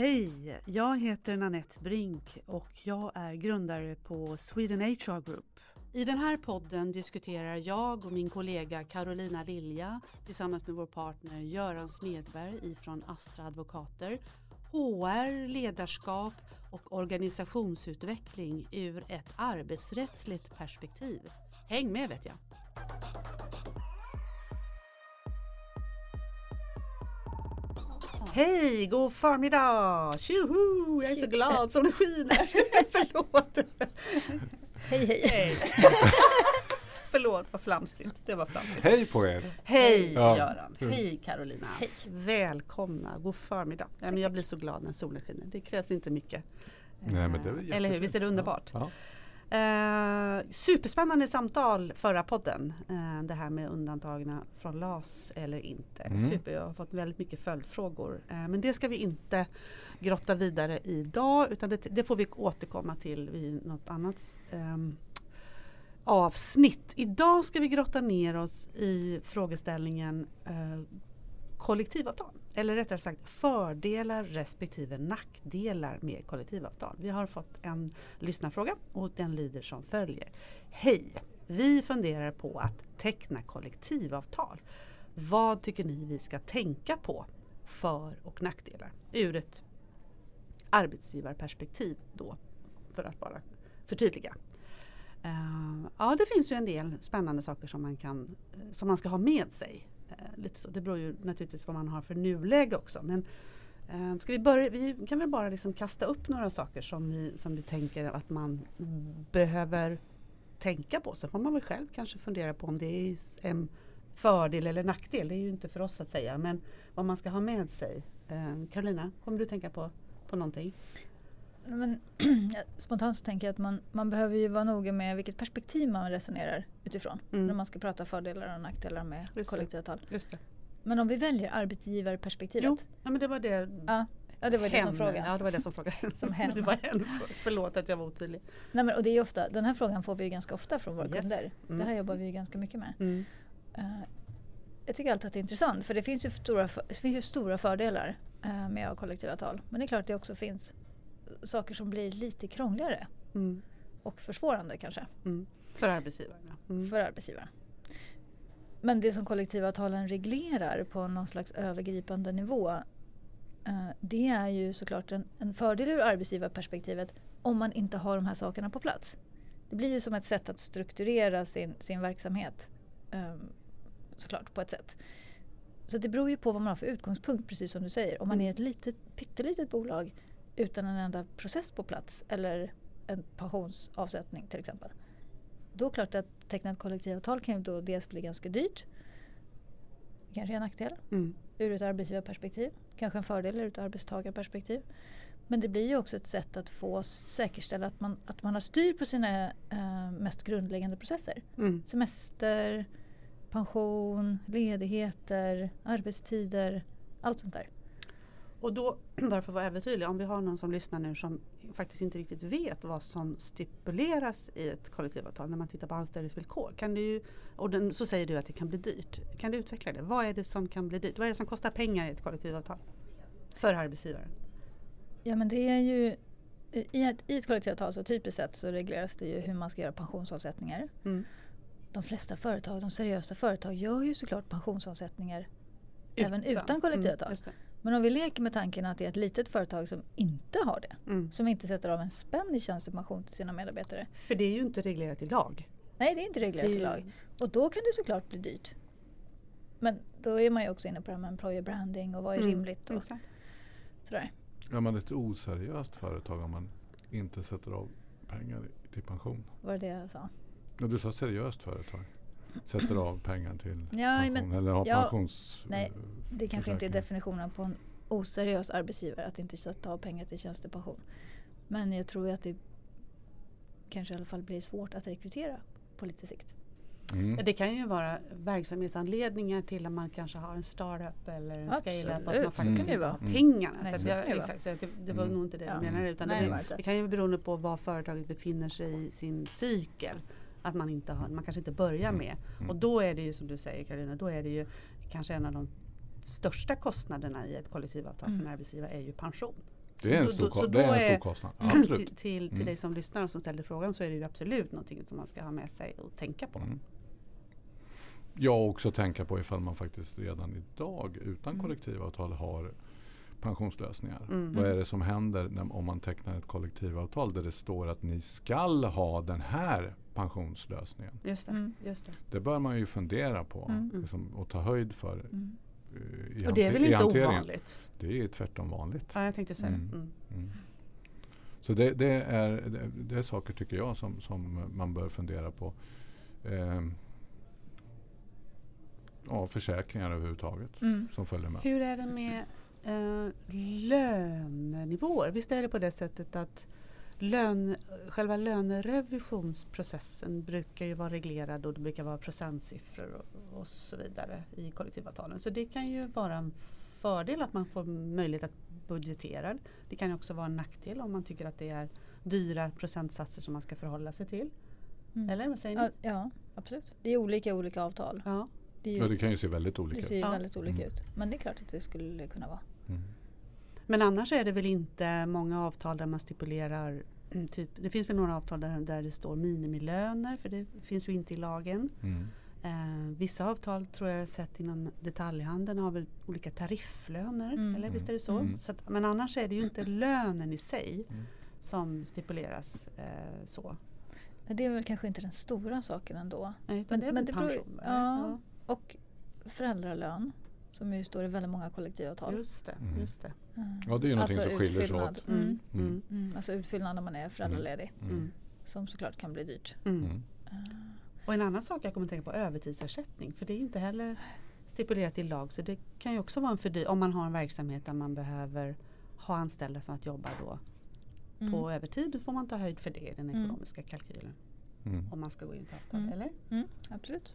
Hej! Jag heter Nanette Brink och jag är grundare på Sweden HR Group. I den här podden diskuterar jag och min kollega Carolina Lilja tillsammans med vår partner Göran Smedberg ifrån Astra Advokater HR, ledarskap och organisationsutveckling ur ett arbetsrättsligt perspektiv. Häng med vet jag! Hej, god förmiddag! Tjoho! Jag är så glad som det skiner. Förlåt. Hej hej. Hej. Förlåt, vad flamsigt. Det var flamsigt. Hej på er! Hej Ja. Göran! Hej Carolina! Hej. Välkomna, god förmiddag. Ja, men jag blir så glad när solen skiner. Det krävs inte mycket. Nej, men det är Eh, Eller hur, visst är det underbart? Ja. Eh, superspännande samtal förra podden. Eh, det här med undantagna från LAS eller inte. Mm. Super, jag har fått väldigt mycket följdfrågor. Eh, men det ska vi inte grotta vidare idag utan det, det får vi återkomma till vid något annat ehm, avsnitt. Idag ska vi grotta ner oss i frågeställningen eh, kollektivavtal. Eller rättare sagt fördelar respektive nackdelar med kollektivavtal. Vi har fått en lyssnarfråga och den lyder som följer. Hej! Vi funderar på att teckna kollektivavtal. Vad tycker ni vi ska tänka på för och nackdelar ur ett arbetsgivarperspektiv då för att bara förtydliga. Eh, ja, det finns ju en del spännande saker som man, kan, eh, som man ska ha med sig. Eh, lite så. Det beror ju naturligtvis vad man har för nuläge också. Men, eh, ska vi, börja, vi kan väl bara liksom kasta upp några saker som vi, som vi tänker att man behöver tänka på. Sen får man väl själv kanske fundera på om det är en fördel eller nackdel. Det är ju inte för oss att säga. Men vad man ska ha med sig. Eh, kommer du tänka på, på någonting? Men, spontant så tänker jag att man, man behöver ju vara noga med vilket perspektiv man resonerar utifrån. Mm. När man ska prata fördelar och nackdelar med Just kollektivavtal. Just det. Men om vi väljer arbetsgivarperspektivet. Jo, ja, men det var det. Ja, ja, det var det som frågan. Ja, det var det som frågan. Som hen. det var. Förlåt att jag var otydlig. Nej, men, och det är ofta, den här frågan får vi ju ganska ofta från våra Yes. kunder. Mm. Det här jobbar vi ju ganska mycket med. Mm. Eh, jag tycker alltid att det är intressant för det finns ju stora, för, finns ju stora fördelar eh, med kollektivavtal. Men det är klart att det också finns saker som blir lite krångligare Mm. och försvårande kanske. Mm. För arbetsgivarna. Mm. för arbetsgivaren. Men det som kollektivavtalen reglerar på någon slags övergripande nivå eh, det är ju såklart en, en fördel ur arbetsgivarperspektivet om man inte har de här sakerna på plats. Det blir ju som ett sätt att strukturera sin, sin verksamhet eh, såklart på ett sätt. Så det beror ju på vad man har för utgångspunkt precis som du säger. Om man Mm. är ett litet, pyttelitet bolag utan en enda process på plats eller en pensionsavsättning till exempel. Då är det klart att teckna ett kollektivavtal kan ju då dels bli ganska dyrt. Kanske en nackdel Mm. ur ett arbetsgivarperspektiv. Kanske en fördel ur ett arbetstagarperspektiv. Men det blir ju också ett sätt att få säkerställa att man, att man har styr på sina eh, mest grundläggande processer. Mm. Semester, pension, ledigheter, arbetstider, allt sånt där. Och då, bara för att vara övertydlig, om vi har någon som lyssnar nu som faktiskt inte riktigt vet vad som stipuleras i ett kollektivavtal när man tittar på anställningsvillkor. Kan du, och den, så säger du att det kan bli dyrt. Kan du utveckla det? Vad är det som kan bli dyrt? Vad är det som kostar pengar i ett kollektivavtal? För arbetsgivaren? Ja men det är ju i ett, I ett kollektivavtal så typiskt sett så regleras det ju hur man ska göra pensionsavsättningar. Mm. De flesta företag, de seriösa företag gör ju såklart pensionsavsättningar även utan Mm, kollektivavtal. det. Men om vi leker med tanken att det är ett litet företag som inte har det. Mm. Som inte sätter av en spänn i tjänstepension till sina medarbetare. För det är ju inte reglerat i lag. Nej, det är inte reglerat i lag. Och då kan det såklart bli dyrt. Men då är man ju också inne på det här med employer branding och vad är Mm, rimligt och Exakt. sådär. Är man ett oseriöst företag om man inte sätter av pengar till pension? Var det det jag sa? Ja, du sa seriöst företag. Sätter av pengar till Ja, pension men- eller har ja, pensions... nej, Det kanske inte är definitionen på en oseriös arbetsgivare att inte sätta av pengar till tjänstepension. Men jag tror ju att det kanske i alla fall blir svårt att rekrytera på lite sikt. Mm. Ja, Det kan ju vara verksamhetsanledningar till att man kanske har en startup eller en scale-up. Att man faktiskt ju inte har Mm. pengarna. Nej, så jag, exakt, så att det, det var Mm. nog inte det Ja. jag menade. Utan Nej, det, det kan ju bero på var företaget befinner sig i sin cykel. Att man, inte har, man kanske inte börjar Mm. med. Mm. Och då är det ju som du säger Karolina, då är det ju kanske en av de största kostnaderna i ett kollektivavtal för en Mm. arbetsgivare är ju pension. Det är en Så stor, då- så ko- det är en stor är- kostnad. till, Absolut. till, till Mm. dig som lyssnar och som ställer frågan så är det ju absolut någonting som man ska ha med sig och tänka på. Mm. Ja, och också tänka på ifall man faktiskt redan idag utan kollektivavtal har pensionslösningar. Mm. Vad är det som händer när, om man tecknar ett kollektivavtal där det står att ni skall ha den här pensionslösningen? Just det. Mm. Just det. Det bör man ju fundera på Mm. liksom, och ta höjd för Mm. eh, i, Och det är väl inte ovanligt? Det är tvärtom vanligt. Ja, jag tänkte säga Mm. det. Mm. Mm. Så det, det, är, det, det är saker tycker jag som, som man bör fundera på. Ehm, ja, försäkringar överhuvudtaget Mm. som följer med. Hur är det med eh, lönenivåer? Visst är det på det sättet att lön, själva lönerevisionsprocessen brukar ju vara reglerad och det brukar vara procentsiffror och, och så vidare i kollektivavtalen. Så det kan ju vara en fördel att man får möjlighet att budgetera. Det kan ju också vara en nackdel om man tycker att det är dyra procentsatser som man ska förhålla sig till. Mm. Eller vad säger ni? Ja, ja, absolut. Det är olika olika avtal. Ja. Det, är Ja, ju, det kan ju se väldigt olika det ut. ser ju Ja. väldigt olika Mm. ut. Men det är klart att det skulle kunna vara. Mm. Men annars är det väl inte många avtal där man stipulerar mm, Typ, det finns väl några avtal där, där det står minimilöner för det finns ju inte i lagen. Mm. Eh, vissa avtal tror jag sett inom detaljhandeln har väl olika tarifflöner. Mm. Eller visst är det så? Mm. så att, men annars är det ju inte lönen i sig Mm. som stipuleras eh, så. Det är väl kanske inte den stora saken ändå. Nej, Men- det är men det beror- pension? eller? ja. Och föräldralön som ju står i väldigt många kollektivavtal. just det. Mm. Just det. Mm. Ja, det är ju någonting Alltså som skiljer sig utfyllnad. åt. Mm. Mm. Mm. Mm. Alltså utfyllnad när man är föräldraledig. Mm. Mm. Som såklart kan bli dyrt. Mm. Mm. Eh, Och en annan sak jag kommer att tänka på övertidsersättning. För det är ju inte heller stipulerat i lag. Så det kan ju också vara en fördyr om man har en verksamhet där man behöver ha anställda som att jobba då mm. på övertid. Då får man ta höjd för det i den ekonomiska kalkylen. Mm. Om man ska gå in på avtal. Mm. Eller? Mm, absolut.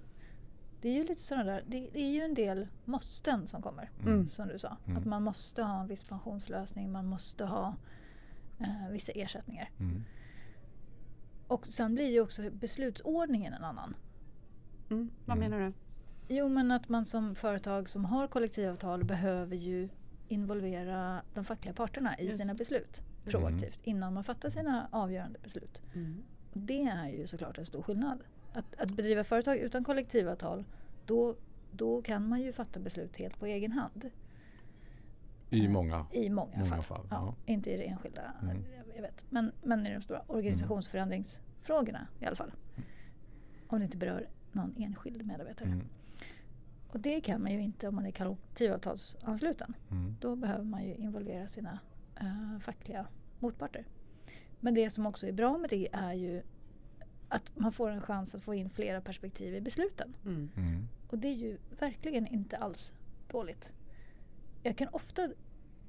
Det är ju lite sådana där, det, är ju en del måsten som kommer. Mm. Som du sa. Mm. Att man måste ha en viss pensionslösning, man måste ha eh, vissa ersättningar. Mm. Och sen blir ju också beslutsordningen en annan. Mm. Vad Mm. menar du? Jo men att man som företag som har kollektivavtal behöver ju involvera de fackliga parterna i Just. sina beslut proaktivt innan man fattar sina avgörande beslut. Mm. Det är ju såklart en stor skillnad. Att, att bedriva företag utan kollektivavtal då, då kan man ju fatta beslut helt på egen hand. I många. I många, Många fall. fall, Ja, ja. Inte i det enskilda. Mm. Jag vet. Men, men i de stora organisationsförändringsfrågorna i alla fall. Om det inte berör någon enskild medarbetare. Mm. Och det kan man ju inte om man är kollektivavtalsansluten. Mm. Då behöver man ju involvera sina eh, fackliga motparter. Men det som också är bra med det är ju att man får en chans att få in flera perspektiv i besluten. Mm. Mm. Och det är ju verkligen inte alls dåligt. Jag kan ofta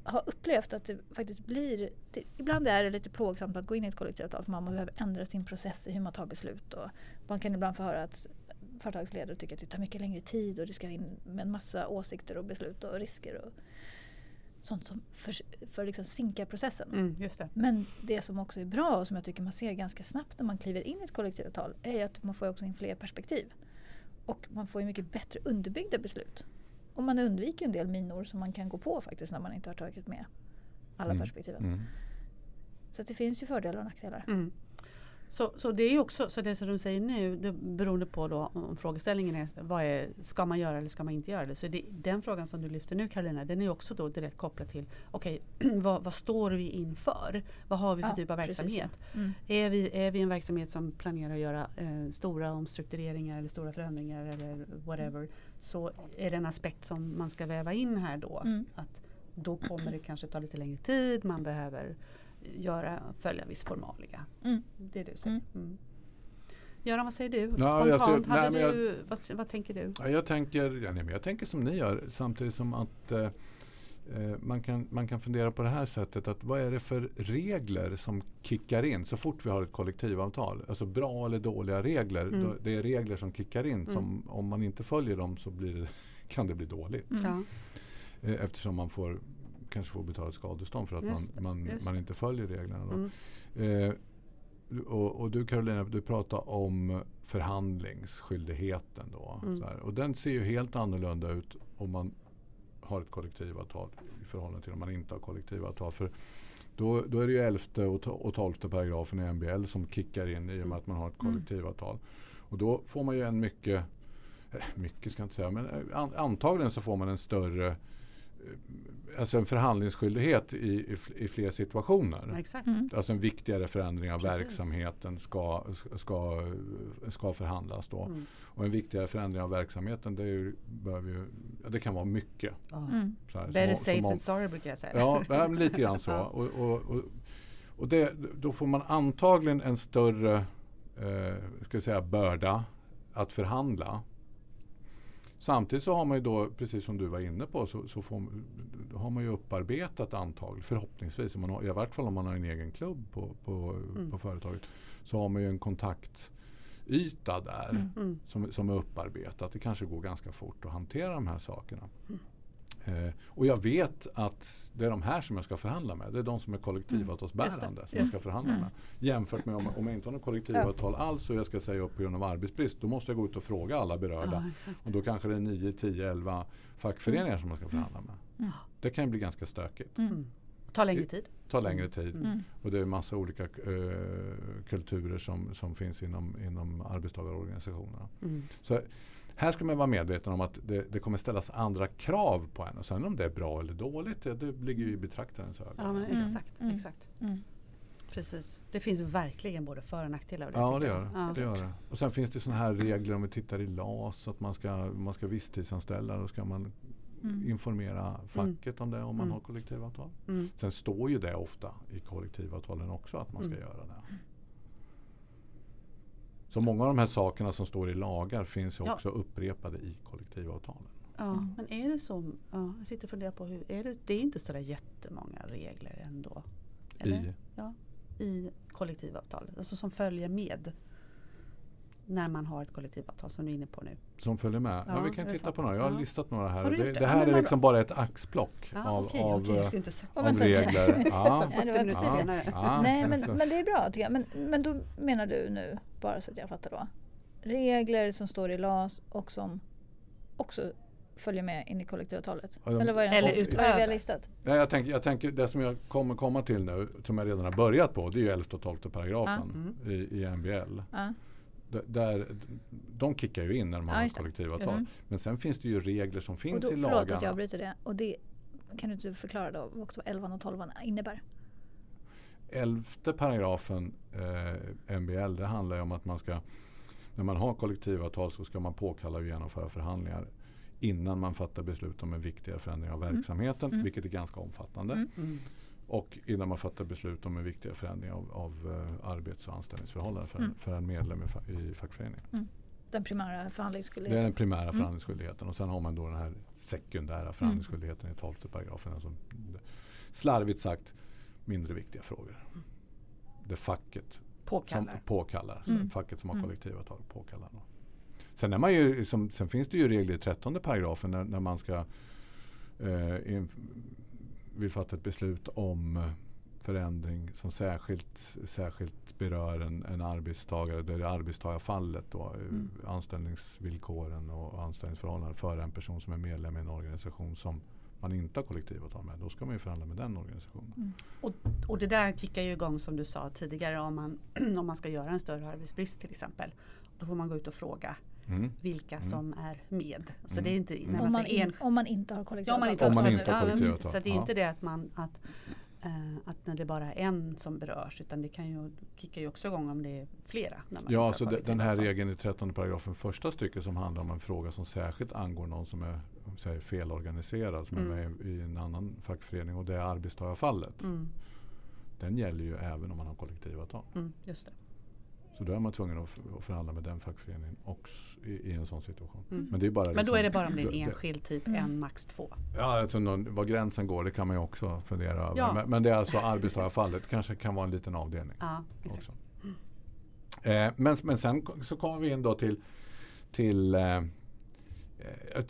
ha upplevt att det faktiskt blir... Det, ibland är det lite plågsamt att gå in i ett kollektivavtal för man behöver ändra sin process i hur man tar beslut. Och man kan ibland få höra att företagsledare tycker att det tar mycket längre tid och det ska in med en massa åsikter och beslut och risker och sånt som för, för liksom sinka processen. Mm. Just det. Men det som också är bra och som jag tycker man ser ganska snabbt när man kliver in i ett kollektivavtal är att man får också in fler perspektiv. Och man får ju mycket bättre underbyggda beslut. Och man undviker en del minor som man kan gå på faktiskt när man inte har tagit med alla Mm. perspektiven. Mm. Så det finns ju fördelar och nackdelar. Mm. Så, så det är också, så det som du säger nu, det beroende på då om frågeställningen är, vad är, ska man göra eller ska man inte göra det? Så det, den frågan som du lyfter nu Karolina, den är också då direkt kopplad till, okej, vad, vad står vi inför? Vad har vi för Ja, typ av verksamhet? Mm. Är vi, är vi en verksamhet som planerar att göra eh, stora omstruktureringar eller stora förändringar eller whatever, så är det en aspekt som man ska väva in här då. Mm. Att då kommer det kanske ta lite längre tid, man behöver göra, följa viss formalia. Mm. Det du säger. Mm. Mm. Göran, vad säger du? Ja, jag Spontant, ser- nej, hade men jag- du, vad, vad tänker du? Ja, jag, tänker, ja, nej, men jag tänker som ni gör samtidigt som att eh, eh, man, kan, man kan fundera på det här sättet att vad är det för regler som kickar in så fort vi har ett kollektivavtal? Alltså bra eller dåliga regler. Mm. Då, det är regler som kickar in Mm. som om man inte följer dem så blir det, kan det bli dåligt. Mm. Ja. Eh, eftersom man får, kanske får betala ett skadestånd för att Just man, man, just man inte följer reglerna. Mm. Eh, och, och du Carolina, du pratar om förhandlingsskyldigheten. Då, Mm. Och den ser ju helt annorlunda ut om man har ett kollektivavtal i förhållande till om man inte har kollektivavtal. För Då, då är det ju elfte och tolfte paragrafen i MBL som kickar in i och med att man har ett Mm. kollektivavtal. Och då får man ju en mycket, eh, mycket ska jag inte säga, men eh, an, antagligen så får man en större Alltså en förhandlingsskyldighet i, i, i fler situationer. Exakt. Mm. Alltså en viktigare förändring av Precis. verksamheten ska, ska, ska förhandlas då. Mm. Och en viktigare förändring av verksamheten det, ju, behöver ju, ja, det kan vara mycket. Mm. Så här, Better som- safe som om- than sorry brukar jag säga. Ja, lite grann så. Och, och, och, och det, då får man antagligen en större eh, ska jag säga, börda att förhandla. Samtidigt så har man ju då, precis som du var inne på, så, så får, har man ju upparbetat antagligen, förhoppningsvis, man har, i vart fall om man har en egen klubb på, på, Mm. på företaget, så har man ju en kontaktyta där Mm. Mm. som, som är upparbetat. Det kanske går ganska fort att hantera de här sakerna. Mm. Eh, och jag vet att det är de här som jag ska förhandla med. Det är de som är kollektivavtalsbärande Mm. Som jag ska förhandla Mm. med. Jämfört med om, om jag inte har något kollektivavtal alls och jag ska säga upp på grund av arbetsbrist. Då måste jag gå ut och fråga alla berörda. Ja. Och då kanske det är 9, 10, 11 fackföreningar som man ska förhandla med. Mm. Det kan ju bli ganska stökigt. Mm. Mm. Ta längre tid. Ta längre tid. Mm. Och det är massa olika eh, kulturer som, som finns inom, inom arbetstagarorganisationerna. Mm. Så här ska man vara medveten om att det, det kommer ställas andra krav på en. Och sen om det är bra eller dåligt, det, det ligger ju i betraktarens öga. Ja, men Mm. exakt. Mm. exakt. Mm. Precis. Det finns verkligen både för och nackdelar. Ja, det gör det. Ja. det, gör det. Och sen finns det sådana här regler om vi tittar i LAS att man ska, man ska visstidsanställa. Då ska man Mm. informera facket om det om man Mm. har kollektivavtal. Mm. Sen står ju det ofta i kollektivavtalen också att man ska Mm. göra det. Så många av de här sakerna som står i lagar finns ju Ja. också upprepade i kollektivavtalen. Ja, Mm. men är det så? Ja, jag sitter och funderar på hur, är det, det är inte så där jättemånga regler ändå? Eller? I, Ja, i kollektivavtal, alltså som följer med när man har ett kollektivavtal som du är inne på nu. som följer med. Ja, Ja, vi kan titta så? på några. Jag har Ja. listat några här. Det, det? Ja, här men är liksom bara ett axplock Ja, av, okej, av, jag eh, Ja, av regler. Ja. Som Ja, det var 40 minuter precis det. senare. Ja. Nej, men, men det är bra tycker jag. Men, men då menar du nu, bara så att jag fattar då. Regler som står i LAS och som också följer med in i kollektivavtalet? Ja, Eller vad är det, Eller vad är utöver. listat? Nej, jag, tänker, jag tänker det som jag kommer komma till nu, som jag redan har börjat på, det är ju 11 och 12 paragrafen Ja. i, i MBL. D- Där, de kickar ju in när de Ja, har kollektivavtal. Mm. Men sen finns det ju regler som Och finns då, i förlåt att jag lagarna. avbryter det. Och det kan du inte förklara då också vad 11 och 12 innebär? Elfte paragrafen eh, MBL, det handlar ju om att man ska, när man har kollektivavtal så ska man påkalla och genomföra förhandlingar innan man fattar beslut om en viktigare förändring av verksamheten, Mm. vilket är ganska omfattande. Mm. Mm. Och innan man fattar beslut om en viktigare förändring av, av eh, arbets och anställningsförhållanden för, en- Mm. för en medlem i, fa- i fackföreningen. Den primära Det är förhandlingsskyldigheten? den primära Mm. förhandlingsskyldigheten. Och sen har man då den här sekundära förhandlingsskyldigheten i 12 paragrafen. Alltså, slarvigt sagt mindre viktiga frågor. Det facket som Påkallar. påkallar. Mm. Facket som har Mm. kollektivavtal påkallar. Då. Sen, är man ju, som, sen finns det ju regler i 13 paragrafen när, när man ska eh, in, vill fatta ett beslut om eh, förändring som särskilt, särskilt berör en, en arbetstagare. Där det är arbetstagarfallet då, eh, Mm. anställningsvillkoren och anställningsförhållanden för en person som är medlem i en organisation som man inte har kollektivavtal med. Då ska man ju förhandla med den organisationen. Mm. Och, och det där kickar ju igång som du sa tidigare om man, om man ska göra en större arbetsbrist till exempel. Då får man gå ut och fråga Mm. vilka Mm. som är med. Så Mm. det är inte när Mm. man Om, man in, en, om man inte har Ja, om kollektivavtal? man inte Om man har inte har ja, kollektivavtal, precis. Så det är ja. inte det att man att, eh, att när det bara är en som berörs utan det kan ju kickar ju också igång om det är flera. När man Ja, inte så den här regeln i 13 paragrafen första stycket som handlar om en fråga som särskilt angår någon som är säg, felorganiserad, som Mm. är med i en annan fackförening och det är arbetstagarfallet. Mm, Den gäller ju även om man har kollektivavtal. mm, just det. Så då är man tvungen att, förhandla med den fackföreningen också i, i en sån situation. Mm. Men, det är bara Men då liksom- är det bara om det är en det- enskild typ, Mm. en max två. Ja, alltså någon, var gränsen går det kan man ju också fundera över. Ja. Men, men det är alltså arbetstagarfallet. kanske kan vara en liten avdelning. Ja, också. Eh, men, men sen så kommer vi in då till, till eh,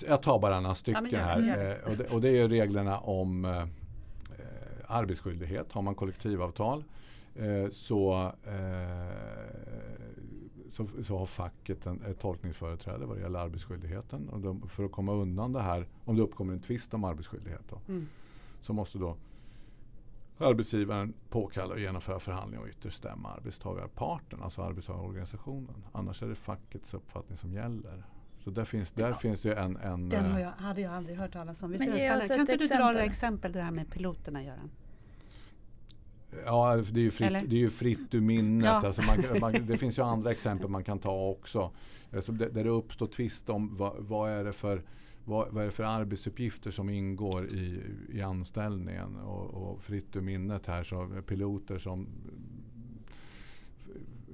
jag- tar bara några stycken det, här. det. Eh, och, det, och det är reglerna om eh, eh, arbetsskyldighet. Har man kollektivavtal eh, så, eh, så, så har facket en, ett tolkningsföreträde vad det gäller arbetsskyldigheten. Och de, för att komma undan det här, om det uppkommer en tvist om arbetsskyldighet då, Mm. så måste då arbetsgivaren påkalla och genomföra förhandling och ytterst stämma arbetstagarparten, alltså arbetstagarorganisationen. Annars är det fackets uppfattning som gäller. Så där finns, där Ja. finns det en... en Den har eh, jag, hade jag aldrig hört talas om. Visst Men är det spännande? Kan inte du dra några exempel. det här med piloterna Göran? Ja, det är ju fritt, Eller? det är ju fritt ur minnet. Ja. Alltså man, man, det finns ju andra exempel man kan ta också. Alltså där, det uppstår tvist om vad, vad, är det för, vad, vad är det för arbetsuppgifter som ingår i, i anställningen. Och, och fritt ur minnet här så piloter som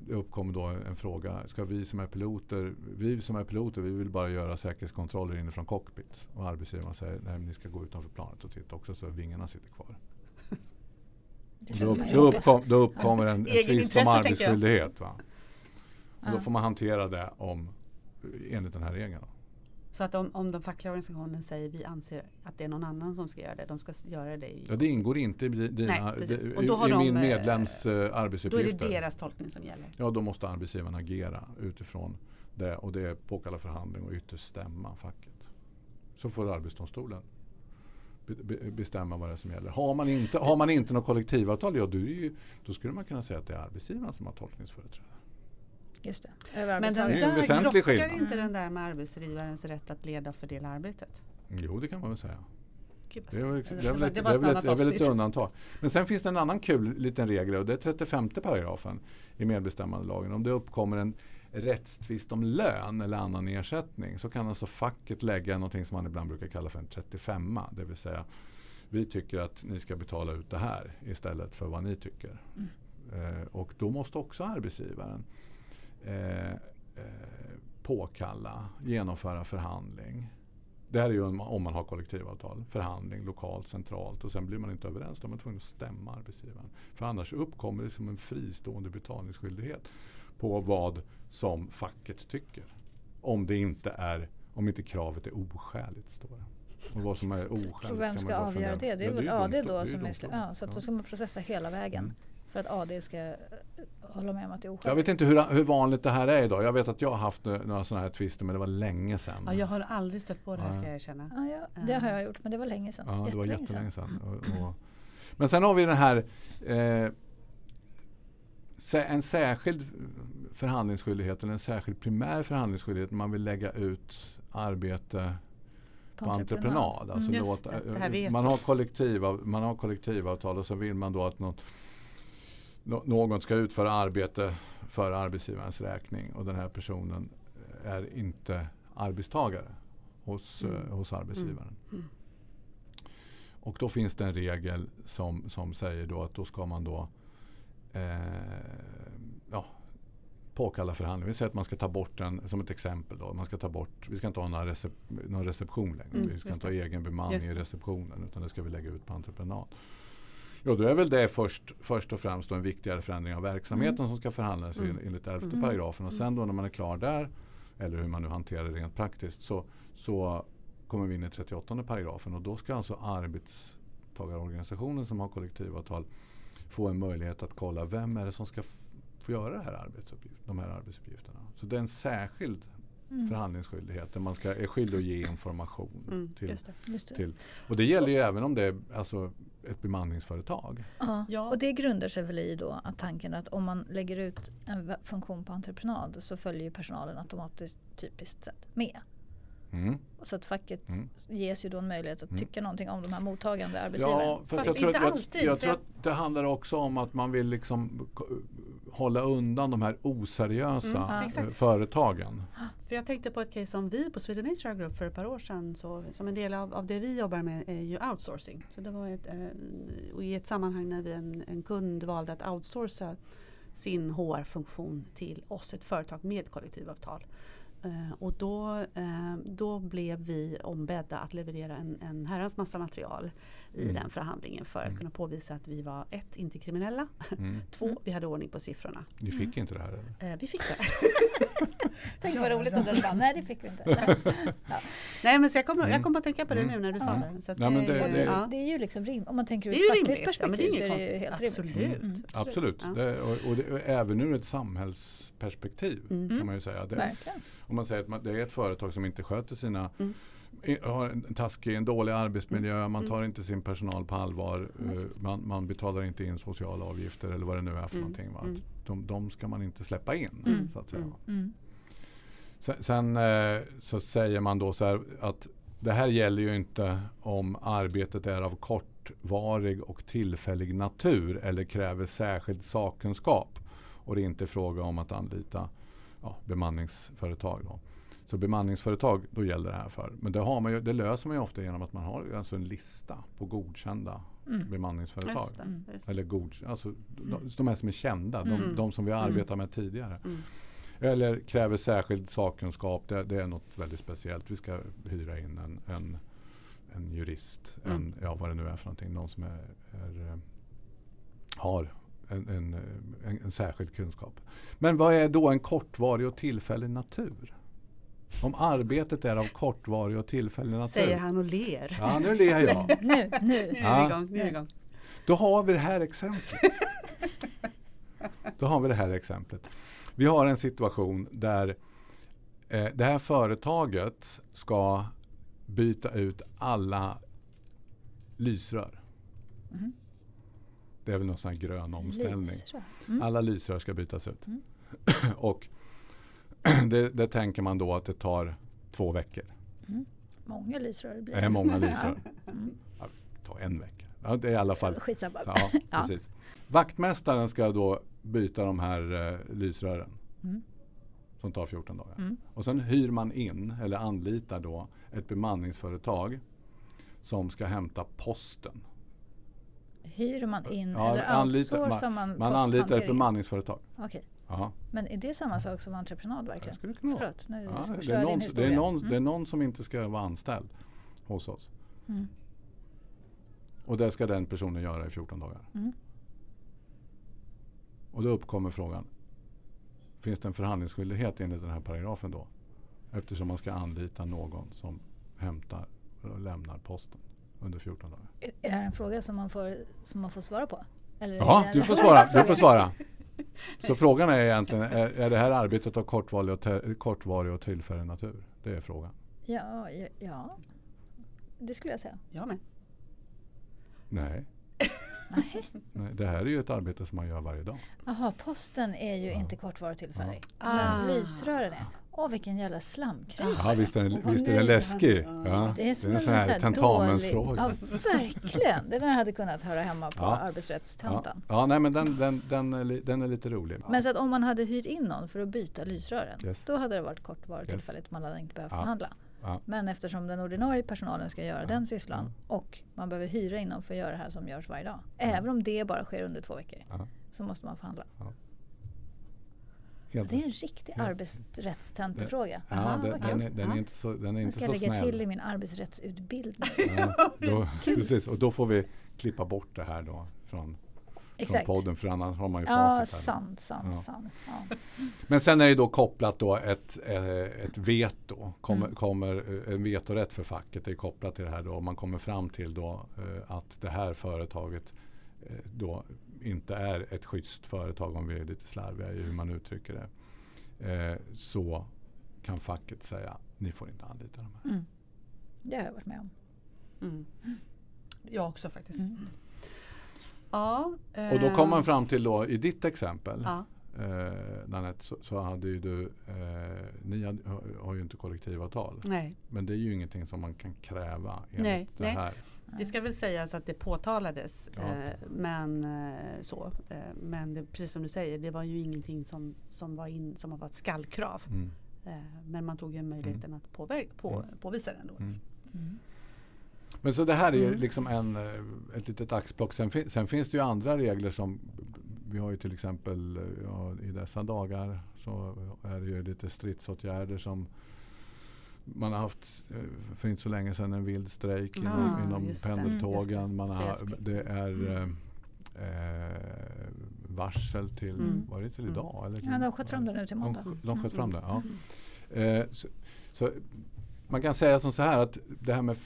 det uppkommer då en fråga. Ska vi som är piloter, vi som är piloter, vi vill bara göra säkerhetskontroller inifrån cockpit. Och arbetsgivaren säger, nej ni ska gå utanför planet och titta också så vingarna sitter kvar. Då, då, uppkom, då uppkommer en, en om arbetsskyldighet. Va? Och då får man hantera det om, enligt den här regeln. Då. Så att om, om de fackliga organisationen säger vi anser att det är någon annan som ska göra det, de ska göra det i, Ja, det ingår inte i, dina, Nej, det- Och då har i de, min eh, medlems eh, då är det arbetsuppgifter. deras tolkning som gäller. Ja, då måste arbetsgivaren agera utifrån det och det är påkalla förhandling och ytterst stämma facket. Så får Arbetsdomstolen be, be, bestämma vad det är som gäller. Har man inte, har man inte något kollektivavtal, ja, då, ju, då skulle man kunna säga att det är arbetsgivaren som har tolkningsföreträde. Just det. Över Men den Det där krockar skillnad. inte den där med arbetsgivarens rätt att leda och fördela arbetet? Jo, det kan man väl säga. Det är, väl- det är väl ett, Det är ett väl ett, är väl undantag. Men sen finns det en annan kul liten regel och det är 35 paragrafen i medbestämmandelagen. Om det uppkommer en rättstvist om lön eller annan ersättning så kan alltså facket lägga någonting som man ibland brukar kalla för en 35 Det vill säga vi tycker att ni ska betala ut det här istället för vad ni tycker. Eh, och då måste också arbetsgivaren eh, eh, påkalla, genomföra förhandling. Det här är ju om man- har kollektivavtal. Förhandling lokalt, centralt och sen blir man inte överens. Då är man tvungen att stämma arbetsgivaren. För annars uppkommer det som en fristående betalningsskyldighet på vad som facket tycker. Om det inte är om inte kravet är oskäligt. Står det. Och vad som är oskäligt Och vem ska avgöra det? Det är Ja, väl ju AD då ju som är ja, Så att Ja. då ska man processa hela vägen. Mm. För att AD ska eh, hålla med om att det är Jag oskäligt. vet inte hur, hur vanligt det här är idag. Jag vet att jag har haft eh, några sådana här tvister men det var länge sedan. Ja, jag har aldrig stött på det här ska jag erkänna. Ja, ja, det har jag gjort, men det var länge sedan. Ja, det var Jättelänge sedan. Och, och, men sen har vi den här eh, en särskild förhandlingsskyldighet eller en särskild primär förhandlingsskyldighet när man vill lägga ut arbete på entreprenad. Alltså Mm. Låta, det, vet man, jag. har man har kollektivavtal och så vill man då att något, nå- någon ska utföra arbete för arbetsgivarens räkning och den här personen är inte arbetstagare hos, Mm. eh, hos arbetsgivaren. Mm. Och då finns det en regel som, som säger då att då ska man då eh, ja, påkalla förhandling. Vi säger att man ska ta bort en, som ett exempel då, man ska ta bort, vi ska inte ha någon, recep, någon reception längre. Mm, vi ska inte ha egen bemanning i receptionen utan det ska vi lägga ut på entreprenad. Ja, då är väl det först, först och främst en viktigare förändring av verksamheten som ska förhandlas Mm. mm. enligt 11 Mm. paragrafen. Och sen då när man är klar där, eller hur man nu hanterar det rent praktiskt, så, så kommer vi in i 38 paragrafen och då ska alltså arbetstagarorganisationen som har kollektivavtal få en möjlighet att kolla vem är det som ska få göra det här arbetsuppgift, de här arbetsuppgifterna. Så det är en särskild Mm. förhandlingsskyldighet där man ska, är skyldig att ge information. Mm, till, just det. Just det. till, och det gäller ju även om det är alltså, ett bemanningsföretag. Ja. Ja. Och det grundar sig väl i då att tanken att om man lägger ut en funktion på entreprenad så följer ju personalen automatiskt typiskt sett med. Mm. Så att facket Mm. ges ju då en möjlighet att Mm. tycka någonting om de här mottagande arbetsgivarna. Ja, fast Fast jag tror, inte att, jag, alltid, jag för tror jag- att det handlar också om att man vill liksom hålla undan de här oseriösa Mm, ja. eh, exakt. företagen. För jag tänkte på ett case som vi på Sweden Nature Group för ett par år sedan, så, som en del av, av det vi jobbar med är ju outsourcing. Så det var ett, eh, och i ett sammanhang när vi en, en kund valde att outsourca sin HR-funktion till oss, ett företag med kollektivavtal. Eh, och då, eh, då blev vi ombedda att leverera en, en herrans massa material i Mm. den förhandlingen för att Mm. kunna påvisa att vi var ett, inte kriminella, Mm. två, Mm. vi hade ordning på siffrorna. Ni fick inte det här eller? Eh, vi fick det. Tänk vad roligt om det var. Nej det fick vi inte. Nej men så jag kommer Mm. jag kom att tänka på det Mm. nu när du sa Ja. det. Så Ja, det- eh, det, det- ja. det är ju liksom rim, om man tänker ur ett är fackligt rimligt. Ja, det perspektiv är så är det ju helt rimligt. Absolut. Mm. Absolut. Ja. Det, och, och det, även ur ett samhällsperspektiv Mm. kan man ju säga. Det, Verkligen. om man säger att man, det är ett företag som inte sköter sina Mm. Har en taskig, en dålig arbetsmiljö, man Mm. tar inte sin personal på allvar, eh, man, man betalar inte in sociala avgifter eller vad det nu är för Mm. någonting. Va? Mm. De, de ska man inte släppa in. Mm. Så att säga. Mm. Mm. Sen, sen eh, så säger man då så här att det här gäller ju inte om arbetet är av kortvarig och tillfällig natur eller kräver särskild sakkunskap och det är inte fråga om att anlita ja, bemanningsföretag. Då. Så bemanningsföretag, då gäller det här för. Men det, har man ju, det löser man ju ofta genom att man har alltså en lista på godkända Mm. bemanningsföretag. Just det, Mm. just det. Eller god, alltså, de, de här som är kända, de, Mm. de som vi har Mm. arbetat med tidigare. Mm. Eller kräver särskild sakkunskap. Det, det är något väldigt speciellt. Vi ska hyra in en, en, en jurist. Mm. En, ja, vad det nu är för någonting. Någon som är, är, eh, har en, en, en, en särskild kunskap. Men vad är då en kortvarig och tillfällig natur? Om arbetet är av kortvarig och tillfällig natur. Säger han och ler. Ja, nu ler jag. Nu, nu. Nu är Ja. vi igång. Nu är vi igång. Då har vi det här exemplet. Då har vi det här exemplet. Vi har en situation där eh, det här företaget ska byta ut alla lysrör. Mhm. Det är väl någon sån här grön omställning. Lysrör. Mm. Alla lysrör ska bytas ut. Mm. Och det, det tänker man då att det tar två veckor. Många lysrör blir Det är många lysrör. Mm. Ja, det tar en vecka. Ja, det är i alla fall Skitsamma. Ja, precis. Vaktmästaren ska då byta de här eh, lysrören. Mm. Som tar 14 dagar. Mm. Och sen hyr man in eller anlitar då ett bemanningsföretag som ska hämta posten. Hyr man in Ja, eller anlitar- outsourcar man, Man anlitar ett bemanningsföretag. Okej. Ja, Men är det samma sak som entreprenad verkligen? det kunna. Förlåt, nu Ja, det, är någon, det, är någon, Mm. det är någon som inte ska vara anställd hos oss. Mm. Och det ska den personen göra i 14 dagar. Mm. Och då uppkommer frågan. Finns det en förhandlingsskyldighet enligt den här paragrafen då? Eftersom man ska anlita någon som hämtar och lämnar posten under 14 dagar. Är är det här en fråga som man får, som man får svara på? Eller Ja, du får svara. Du får svara. Så frågan är egentligen, är, är det här arbetet av kortvarig och, te- kortvarig och tillfällig natur? Det är frågan. Ja, ja, ja, det skulle jag säga. Jag med. Nej. Nej. Nej, det här är ju ett arbete som man gör varje dag. Jaha, posten är ju Ja. inte kortvarig tillfällig. Ah. Men lysrören är. Åh, vilken jävla slamkryp. Ja, visst är den, visst är den läskig? Ja, Det är som en en sån här tentamensfråga. dålig- Ja, verkligen. Den hade kunnat höra hemma på Ja. arbetsrättstentan. Ja, ja nej, men den, den, den, är, den är lite rolig. Men så att om man hade hyrt in någon för att byta lysrören, Yes. då hade det varit kortvarigt Yes. tillfälligt. Man hade inte behövt Ja. förhandla. Ja. Men eftersom den ordinarie personalen ska göra Ja. den sysslan Ja. och man behöver hyra in någon för att göra det här som görs varje dag. Även om det bara sker under två veckor. Ja. Så måste man förhandla. Helt Det är en riktig Ja. arbetsrättstentefråga. Ja, Aha, den, den, är, den är Ja. inte så, den är Den inte ska jag så lägga snäll. till i min arbetsrättsutbildning. Ja, då, precis, och då får vi klippa bort det här då från, från Exakt. podden för annars har man ju Ja, facit här. sant, sant. Ja. Fan. Ja. Men sen är det då kopplat då ett, eh, ett veto. Kommer, Mm. kommer eh, en vetorätt för facket är kopplat till det här då. Om man kommer fram till då eh, att det här företaget då inte är ett schysst företag om vi är lite slarviga i hur man uttrycker det. Så kan facket säga ni får inte anlita de här. Mm. Det har jag varit med om. Mm. Jag också faktiskt. Mm. Ja, Och då kommer man eh, fram till då i ditt exempel Ja, eh, Nanette, så, så hade ju du, eh, ni hade, har, har ju inte kollektivavtal. nej. Men det är ju ingenting som man kan kräva enligt Nej, det nej. här. Det ska väl sägas att det påtalades. Ja. Eh, men eh, så. Eh, men det, precis som du säger, det var ju ingenting som, som, var, in, som var ett skallkrav. Mm. Eh, men man tog ju möjligheten att påver- på, Mm. påvisa den då. Mm. Mm. Men så det här är Mm. liksom en, eh, ett litet axplock. Sen, sen finns det ju andra regler som vi har ju till exempel eh, ja, i dessa dagar så är det ju lite stridsåtgärder som man har haft eh, för inte så länge sedan en vild strejk inom, Ah, inom det. pendeltågen. Mm, just det. Man har, det är eh, eh, varsel till, Mm. var det till Mm. idag? Eller? Ja, de har skjutit fram det nu till De, måndag. sk- de sköt fram det, ja. Mm. Eh, så, så man kan säga som så här att det här med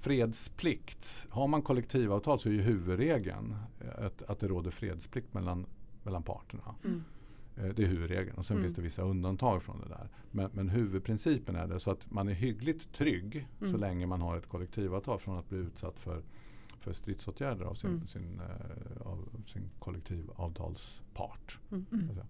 fredsplikt. Har man kollektivavtal så är ju huvudregeln att, att det råder fredsplikt mellan, mellan parterna. Mm. Eh, det är huvudregeln och sen Mm. finns det vissa undantag från det där. Men, men huvudprincipen är det så att man är hyggligt trygg så Mm. länge man har ett kollektivavtal från att bli utsatt för, för stridsåtgärder av sin, Mm. sin, eh, av sin kollektivavtalspart. Mm. Mm. Så att säga.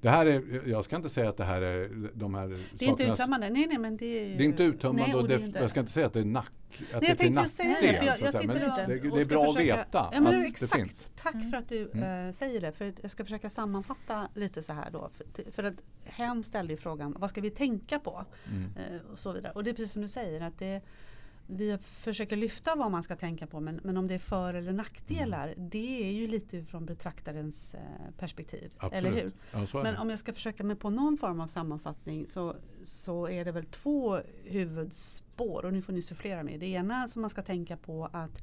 Det här är, jag ska inte säga att det här är de här Det är inte uttömmande. Nej, nej, men det är, det är inte uttömmande Nej, och det är det, inte- jag ska inte säga att det är nack. Att Nej, det är jag det, nackdel, för jag, jag säga. sitter Men och, det, och det är bra försöka, att veta Ja, men att det är det exakt. finns. Tack Mm. för att du Mm. eh, säger det. För jag ska försöka sammanfatta lite så här då. För, för att hen ställde ju frågan, vad ska vi tänka på? Mm. Eh, och så vidare. Och det är precis som du säger att det, vi försöker lyfta vad man ska tänka på men, men om det är för eller nackdelar Mm. det är ju lite från betraktarens eh, perspektiv. Absolut. Eller hur? Ja, Men om jag ska försöka mig på någon form av sammanfattning så, så är det väl två huvudspår och nu får ni sufflera mig. Det ena som man ska tänka på att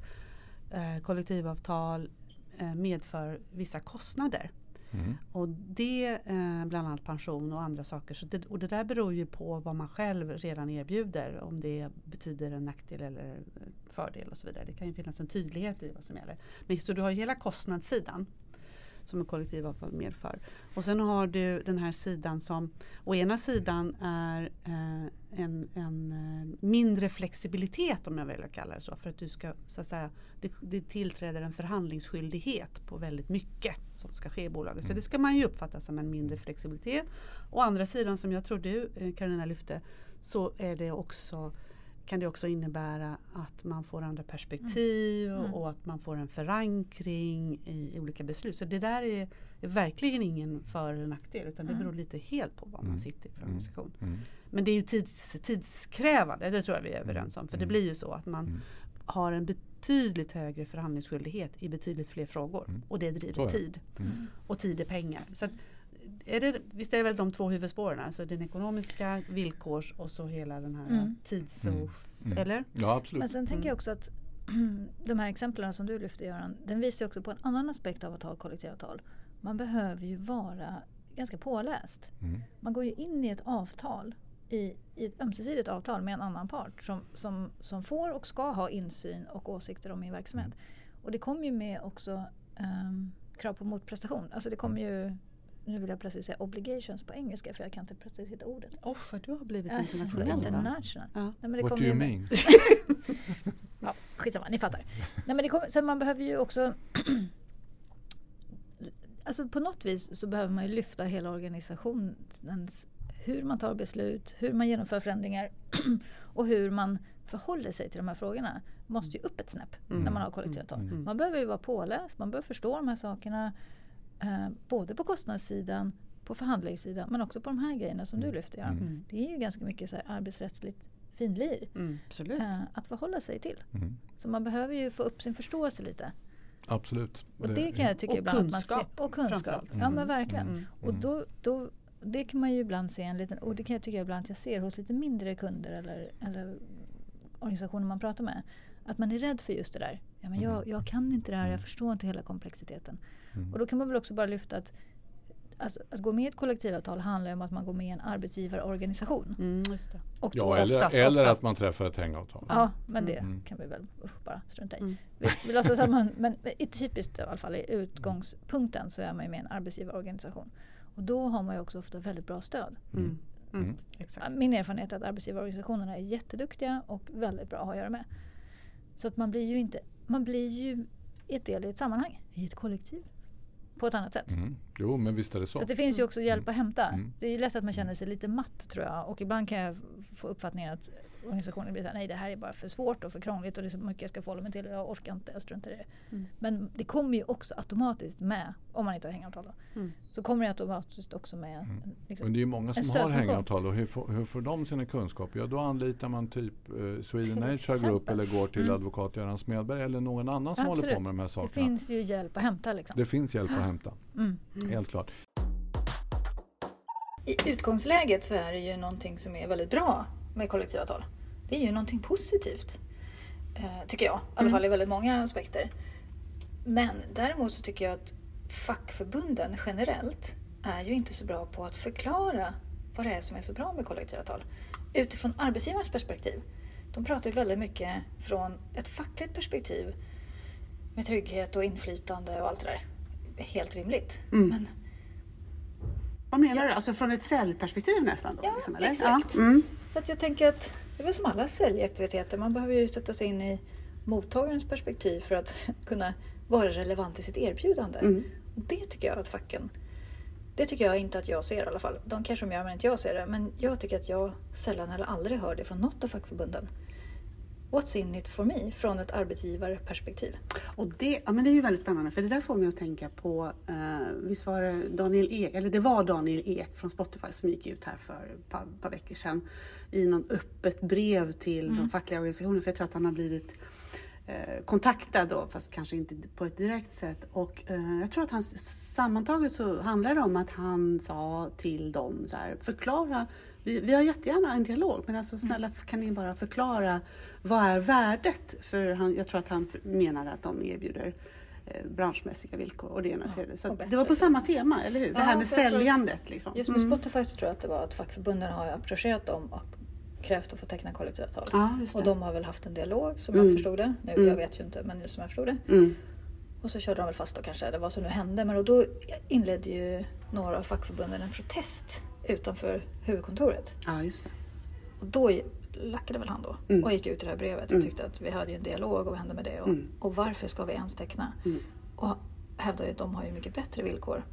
eh, kollektivavtal eh, medför vissa kostnader. Mm. Och det eh, bland annat pension och andra saker. Så det, och det där beror ju på vad man själv redan erbjuder. Om det betyder en nackdel eller fördel och så vidare. Det kan ju finnas en tydlighet i vad som gäller. Men så du har ju hela kostnadssidan som en kollektivavtal medför. Och sen har du den här sidan som å ena sidan är eh, en, en eh, mindre flexibilitet om jag vill kalla det så. För att du ska så att säga det, det tillträder en förhandlingsskyldighet på väldigt mycket som ska ske i bolaget. Så Mm. det ska man ju uppfatta som en mindre flexibilitet. Å andra sidan som jag tror du eh, Carolina lyfte så är det också kan det också innebära att man får andra perspektiv Mm. och att man får en förankring i, olika beslut. Så det där är, är verkligen ingen för eller nackdel utan det Mm. beror lite helt på var Mm. man sitter i för Mm. organisation. Mm. Men det är ju tids, tidskrävande, det tror jag vi är överens om. För det Mm. blir ju så att man Mm. har en betydligt högre förhandlingsskyldighet i betydligt fler frågor. Mm. Och det driver tid. Mm. Och tid är pengar. Så att, är det, visst är det väl de två huvudspåren? Alltså den ekonomiska villkors och så hela den här Mm. tids Mm. och... Mm. Eller? Ja, absolut. Men sen tänker Mm. jag också att de här exemplen som du lyfter Göran, den visar ju också på en annan aspekt av att ha kollektivavtal. Man behöver ju vara ganska påläst. Mm. Man går ju in i ett avtal, i, i ett ömsesidigt avtal med en annan part som, som, som får och ska ha insyn och åsikter om min verksamhet. Och det kommer ju med också ehm, krav på motprestation. Alltså det kommer ju, nu vill jag plötsligt säga obligations på engelska för jag kan inte plötsligt hitta ordet. Oh, vad du har blivit Äh, internationell. international. Ja. Nej, men det What do you mean? Ja, skitsamma, ni fattar. Nej, men det kommer, så man behöver ju också... alltså på något vis så behöver man ju lyfta hela organisationens... Hur man tar beslut, hur man genomför förändringar och hur man förhåller sig till de här frågorna. måste ju upp ett snäpp Mm. när man har kollektivavtal. Mm. Man behöver ju vara påläst, man behöver förstå de här sakerna. Eh, både på kostnadssidan, på förhandlingssidan men också på de här grejerna som du Mm. lyfter Göran. Mm. Det är ju ganska mycket så här arbetsrättsligt finlir Mm, eh, att förhålla sig till. Mm. Så man behöver ju få upp sin förståelse lite. Absolut. Och det kan jag tycka Och ibland att man kunskap, ser. Och kunskap. Ja men verkligen. Mm. Och då, då, det kan man ju ibland se en liten, och det kan jag tycka ibland att jag ser hos lite mindre kunder eller, eller organisationer man pratar med. Att man är rädd för just det där. Ja, men jag, Mm. jag kan inte det här, jag Mm. förstår inte hela komplexiteten. Mm. Och då kan man väl också bara lyfta att alltså, att gå med i ett kollektivavtal handlar ju om att man går med i en arbetsgivarorganisation. Mm, just det. Och Ja, eller, oftast, eller oftast. att man träffar ett hängavtal. Ja, men det Mm. kan vi väl usch, bara strunta i. Mm. Vi, vi låtsas att man, men i typiskt i alla fall i utgångspunkten så är man ju med i en arbetsgivarorganisation. Och då har man ju också ofta väldigt bra stöd. Mm. Mm. Mm. Min erfarenhet är att arbetsgivarorganisationerna är jätteduktiga och väldigt bra att ha att göra med. Så att man blir ju inte, man blir ju ett del i ett sammanhang, i ett kollektiv. På ett annat sätt. Mm. Jo, men visst är det så. Så det finns ju också hjälp att hämta. Mm. Det är ju lätt att man känner sig lite matt tror jag. Och ibland kan jag få uppfattningen att organisationen blir såhär, nej det här är bara för svårt och för krångligt och det är så mycket jag ska förhålla mig till och jag orkar inte, jag struntar i det. Mm. Men det kommer ju också automatiskt med, om man inte har hängavtal då, Mm. så kommer det automatiskt också med Mm. en, liksom, Men det är ju många som har hängavtal och hur får, hur får de sina kunskaper? Ja, då anlitar man typ eh, Sweden exempel. Group eller går till Mm. advokat Göran Smedberg eller någon annan som håller på Absolut. med de här Det sakerna. finns ju hjälp att hämta liksom. Det finns hjälp att hämta, Mm. Mm. helt klart. I utgångsläget så är det ju någonting som är väldigt bra med kollektivavtal. Det är ju någonting positivt. Eh, tycker jag. I alla Mm. fall i väldigt många aspekter. Men däremot så tycker jag att fackförbunden generellt är ju inte så bra på att förklara vad det är som är så bra med kollektivavtal. Utifrån arbetsgivarens perspektiv. De pratar ju väldigt mycket från ett fackligt perspektiv med trygghet och inflytande och allt det där. Helt rimligt. Mm. Men Vad menar du? Alltså från ett säljperspektiv nästan? Då, Ja, liksom, eller? exakt. Ja. Mm. För att jag tänker att det är väl som alla säljaktiviteter, man behöver ju sätta sig in i mottagarens perspektiv för att kunna vara relevant i sitt erbjudande. Mm. Det tycker jag att facken, det tycker jag inte att jag ser i alla fall. De kanske de gör men inte jag ser det. Men jag tycker att jag sällan eller aldrig hör det från något av fackförbunden. What's in it for me? Från ett arbetsgivarperspektiv. Och det, ja, men det är ju väldigt spännande för det där får mig att tänka på, eh, visst var det Daniel Ek, eller det var Daniel Ek från Spotify som gick ut här för ett par, par veckor sedan i något öppet brev till de fackliga organisationerna för jag tror att han har blivit eh, kontaktad då, fast kanske inte på ett direkt sätt. Och eh, jag tror att han sammantaget så handlar det om att han sa till dem så här, förklara, vi, vi har jättegärna en dialog, men alltså snälla kan ni bara förklara vad är värdet? För han, jag tror att han menar att de erbjuder eh, branschmässiga villkor och det ena tredje. Så det var på samma tema, eller hur? Det Ja, här med tror att- säljandet. Liksom. Just med Mm. Spotify så tror jag att det var att fackförbunden har approcherat dem och krävt att få teckna kollektivavtal. Ja, det. Och de har väl haft en dialog som Mm. jag förstod det. Nu, Mm. Jag vet ju inte men som jag förstod det. Mm. Och så körde de väl fast då kanske, eller vad som nu hände. Men då inledde ju några av fackförbunden en protest utanför huvudkontoret. Ja, just det. Och då lackade väl han då Mm. och gick ut i det här brevet och Mm. tyckte att vi hade ju en dialog och vad hände med det? Och, Mm. och varför ska vi ens teckna? Mm. Och hävdar ju att de har ju mycket bättre villkor.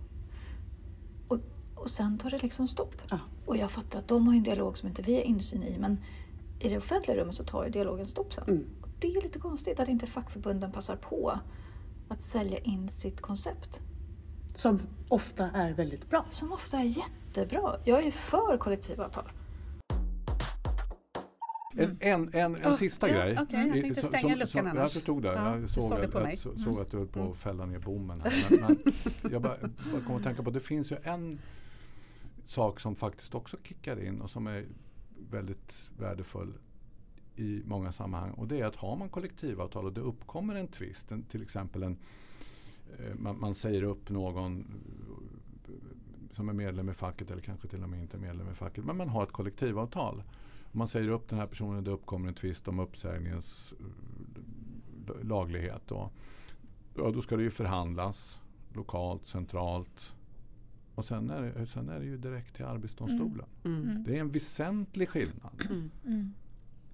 Och, och sen tar det liksom stopp. Ja. Och jag fattar att de har ju en dialog som inte vi har insyn i men i det offentliga rummet så tar ju dialogen stopp sen. Mm. Och det är lite konstigt att inte fackförbunden passar på att sälja in sitt koncept. Som ofta är väldigt bra. Som ofta är jättebra. Jag är för kollektivavtal. En, en, en, en Oh, sista ja, grej. okej, jag tänkte stänga som- luckan annars. Jag förstod det. Ja, jag såg, såg det att, på mig. att, så, Mm. såg att du höll på Mm. att fälla ner bommen. Här. Men, men jag bara, bara kom att tänka på det finns ju en sak som faktiskt också kickar in och som är väldigt värdefull i många sammanhang. Och det är att har man kollektivavtal och det uppkommer en tvist, en, till exempel en eh, man, man säger upp någon eh, som är medlem i facket eller kanske till och med inte är medlem i facket. Men man har ett kollektivavtal. Om man säger upp den här personen det uppkommer en tvist om uppsägningens eh, laglighet. Då, ja, då ska det ju förhandlas lokalt, centralt. Och sen är, det, sen är det ju direkt till Arbetsdomstolen. Mm. Det är en väsentlig skillnad. Mm. Mm.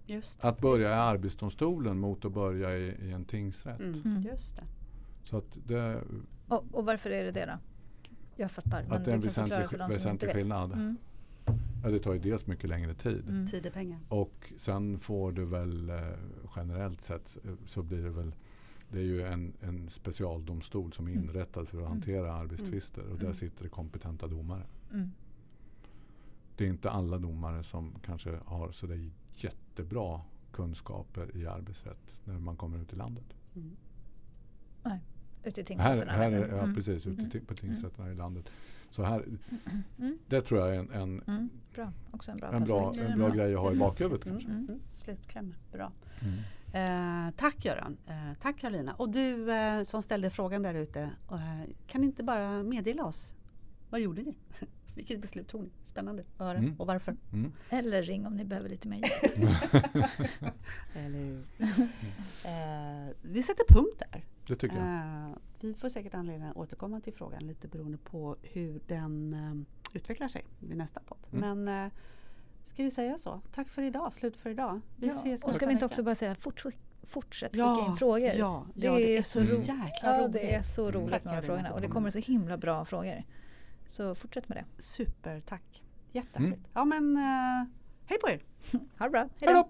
Just Att börja i Arbetsdomstolen mot att börja i, i en tingsrätt. Mm. Mm. Just det. Så att det, Och, och varför är det det då? Jag fattar. men att det är en väsentlig, väsentlig skillnad. Mm. Ja, det tar ju dels mycket längre tid. Mm. Tid är pengar. Och sen får du väl eh, generellt sett eh, så blir det väl det är ju en, en specialdomstol som är Mm. inrättad för att Mm. hantera arbetstvister och där Mm. sitter det kompetenta domare. Mm. Det är inte alla domare som kanske har sådär jättebra kunskaper i arbetsrätt när man kommer ut i landet. Mm. Ute i Här, tingsrätterna. här är, eller? ja, Mm. precis, ute Mm. på tingsrätterna i landet. Så här, Mm. det tror jag är en, en, Mm. Bra. Också en bra en, bra, en bra grej att ha i Mm. bakhuvudet Mm. kanske. Mm. Slutkläm. Bra. Mm. Eh, tack Göran. Eh, tack Karolina. Och du eh, som ställde frågan där ute. Eh, kan ni inte bara meddela oss? Vad gjorde ni? Vilket beslut tog ni? Spännande att höra. Mm. Och varför? Mm. Eller ring om ni behöver lite mer hjälp. Eh, vi sätter punkt där. Det tycker jag. Eh, vi får säkert anledning att återkomma till frågan lite beroende på hur den eh, utvecklar sig vid nästa podd. Mm. Men eh, ska vi säga så? Tack för idag. Slut för idag. Vi Ja, ses och ska vi inte också bara säga fortsätt, fortsätt Ja, skicka in frågor. Ja, Det ja, det är är så jäkla Ja, roligt. det är så Mm. roligt Tack, med de här frågorna och det kommer så himla bra frågor. Så fortsätt med det. Super, tack. Jättehärligt. Mm. Ja men, eh, hej på er! Ha det bra. Hej då!